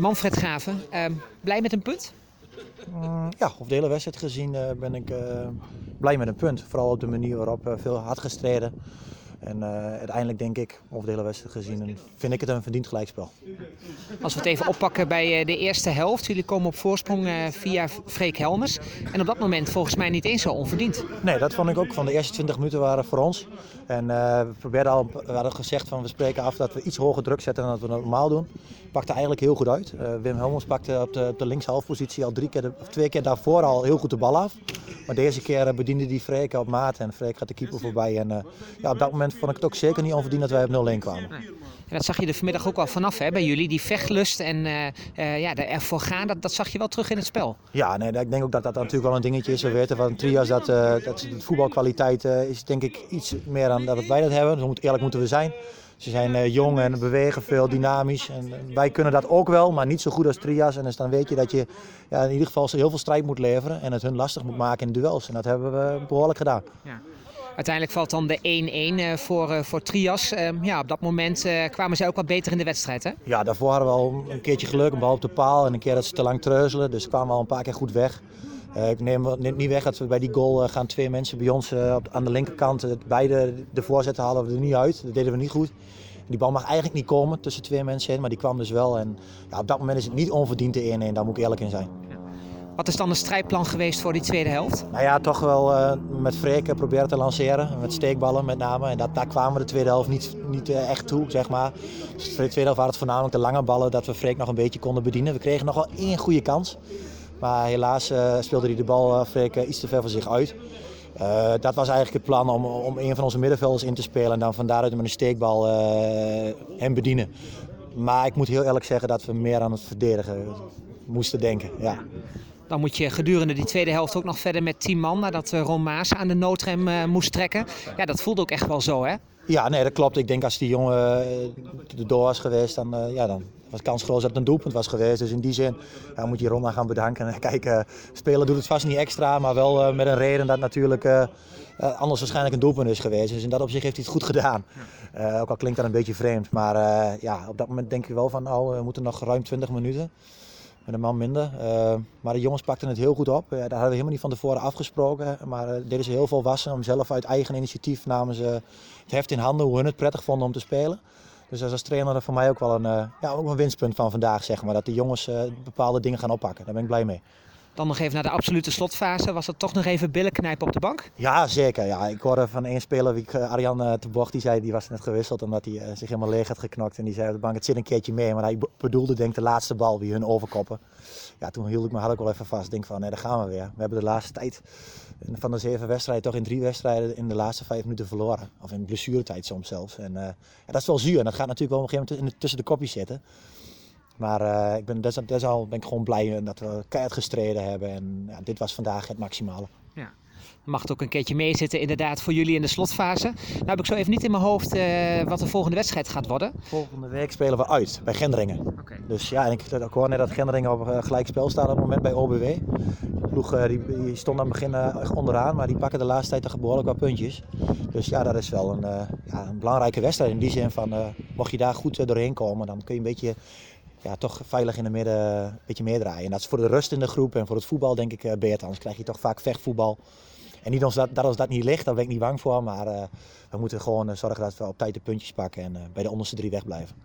Manfred Graven, ehm, blij met een punt? Mm, ja, over de hele wedstrijd gezien uh, ben ik uh, blij met een punt. Vooral op de manier waarop veel hard gestreden. En uiteindelijk denk ik, over de hele wedstrijd gezien, vind ik het een verdiend gelijkspel. Als we het even oppakken bij de eerste helft. Jullie komen op voorsprong via Freek Helmers. En op dat moment volgens mij niet eens zo onverdiend. Nee, dat vond ik ook. Van de eerste 20 minuten waren voor ons. En we, probeerden al, we hadden gezegd van we spreken af dat we iets hoger druk zetten dan dat we normaal doen. Pakte eigenlijk heel goed uit. Wim Helmers pakte op de, op de linkshalfpositie al drie keer, of twee keer daarvoor al heel goed de bal af. Maar deze keer bediende die Freek op maat en Freek gaat de keeper voorbij. En ja, op dat moment vond ik het ook zeker niet onverdiend dat wij op 0-1 kwamen. En dat zag je er vanmiddag ook al vanaf hè, bij jullie. Die vechtlust en uh, uh, ja, ervoor gaan, dat, dat zag je wel terug in het spel. Ja, nee, ik denk ook dat dat natuurlijk wel een dingetje is. We weten van Trias dat, uh, dat de voetbalkwaliteit is denk ik iets meer dan dat wij dat hebben. Dus eerlijk moeten we zijn. Ze zijn jong en bewegen veel, dynamisch. En wij kunnen dat ook wel, maar niet zo goed als Trias. En dus dan weet je dat je ja, in ieder geval heel veel strijd moet leveren en het hun lastig moet maken in duels. En dat hebben we behoorlijk gedaan. Ja. Uiteindelijk valt dan de 1-1 voor, voor Trias. Ehm, ja, op dat moment kwamen ze ook wat beter in de wedstrijd, hè? Ja, daarvoor hadden we al een keertje geluk, een bal op de paal en een keer dat ze te lang treuzelen. Dus kwamen we al een paar keer goed weg. Uh, ik neem niet weg dat we bij die goal uh, gaan twee mensen bij ons uh, op, aan de linkerkant. beide de voorzetten halen we er niet uit. Dat deden we niet goed. Die bal mag eigenlijk niet komen tussen twee mensen heen, maar die kwam dus wel. En ja, op dat moment is het niet onverdiend de 1-1, daar moet ik eerlijk in zijn. Wat is dan de strijdplan geweest voor die tweede helft? Nou ja, toch wel uh, met Freek proberen te lanceren. Met steekballen met name. En dat, daar kwamen we de tweede helft niet, niet uh, echt toe, zeg maar. Dus de tweede helft waren het voornamelijk de lange ballen dat we Freek nog een beetje konden bedienen. We kregen nog wel één goede kans. Maar helaas uh, speelde hij de bal Freek iets te ver van zich uit. Dat was eigenlijk het plan om, om een van onze middenvelders in te spelen en dan van daaruit met een steekbal hem bedienen. Maar ik moet heel eerlijk zeggen dat we meer aan het verdedigen moesten denken. Ja. Dan moet je gedurende die tweede helft ook nog verder met 10 man nadat Ron Maas aan de noodrem uh, moest trekken. Ja, dat voelde ook echt wel zo, hè? Ja, nee, dat klopt. Ik denk als die jongen er door was geweest, dan, uh, ja, dan was kans groot dat het een doelpunt was geweest. Dus in die zin ja, moet je Ron gaan bedanken. En kijken, spelen doet het vast niet extra, maar wel uh, met een reden dat natuurlijk anders waarschijnlijk een doelpunt is geweest. Dus in dat opzicht heeft hij het goed gedaan. ook al klinkt dat een beetje vreemd. Maar ja, op dat moment denk ik wel van, nou, we moeten nog ruim 20 minuten met een man minder. Uh, maar de jongens pakten het heel goed op. Daar hadden we helemaal niet van tevoren afgesproken. Maar uh, deden ze heel veel wassen om zelf uit eigen initiatief namen ze het heft in handen hoe hun het prettig vonden om te spelen. Dus als trainer er voor mij ook wel een, ja, ook een winstpunt van vandaag, zeg maar. Dat de jongens bepaalde dingen gaan oppakken. Daar ben ik blij mee. Dan nog even naar de absolute slotfase. Was dat toch nog even billen knijpen op de bank? Ja, zeker. Ja. Ik hoorde van één speler, wie Arjan uh, Bocht, die zei die was net gewisseld omdat hij uh, zich helemaal leeg had geknokt. En die zei op de bank, het zit een keertje mee. Maar hij bedoelde denk de laatste bal, wie hun overkoppen. Ja, toen hield ik me had ik wel even vast. denk van, nee, daar gaan we weer. We hebben de laatste tijd van de zeven wedstrijden toch in drie wedstrijden in de laatste vijf minuten verloren. Of in blessuretijd soms zelfs. En ja, dat is wel zuur. En dat gaat natuurlijk wel op een gegeven moment tussen de kopjes zitten. Maar uh, ik ben, desal ben ik gewoon blij dat we keihard gestreden hebben. En ja, dit was vandaag het maximale. Ja. Mag het ook een keertje meezitten inderdaad voor jullie in de slotfase. Nou heb ik zo even niet in mijn hoofd uh, wat de volgende wedstrijd gaat worden. Volgende week spelen we uit bij Gendringen. Okay. Dus ja, en ik, ik hoor net dat Gendringen op uh, gelijk spel staat op het moment bij OBW. De ploeg uh, die, die, stond aan het begin onderaan, maar die pakken de laatste tijd toch behoorlijk wat puntjes. Dus ja, dat is wel een, ja, een belangrijke wedstrijd in die zin van mocht je daar goed doorheen komen, dan kun je een beetje ja, toch veilig in de midden een beetje meedraaien. En dat is voor de rust in de groep en voor het voetbal denk ik beter. Anders krijg je toch vaak vechtvoetbal. En niet ons dat, dat ons dat niet ligt, daar ben ik niet bang voor. Maar uh, we moeten gewoon zorgen dat we op tijd de puntjes pakken en bij de onderste drie wegblijven.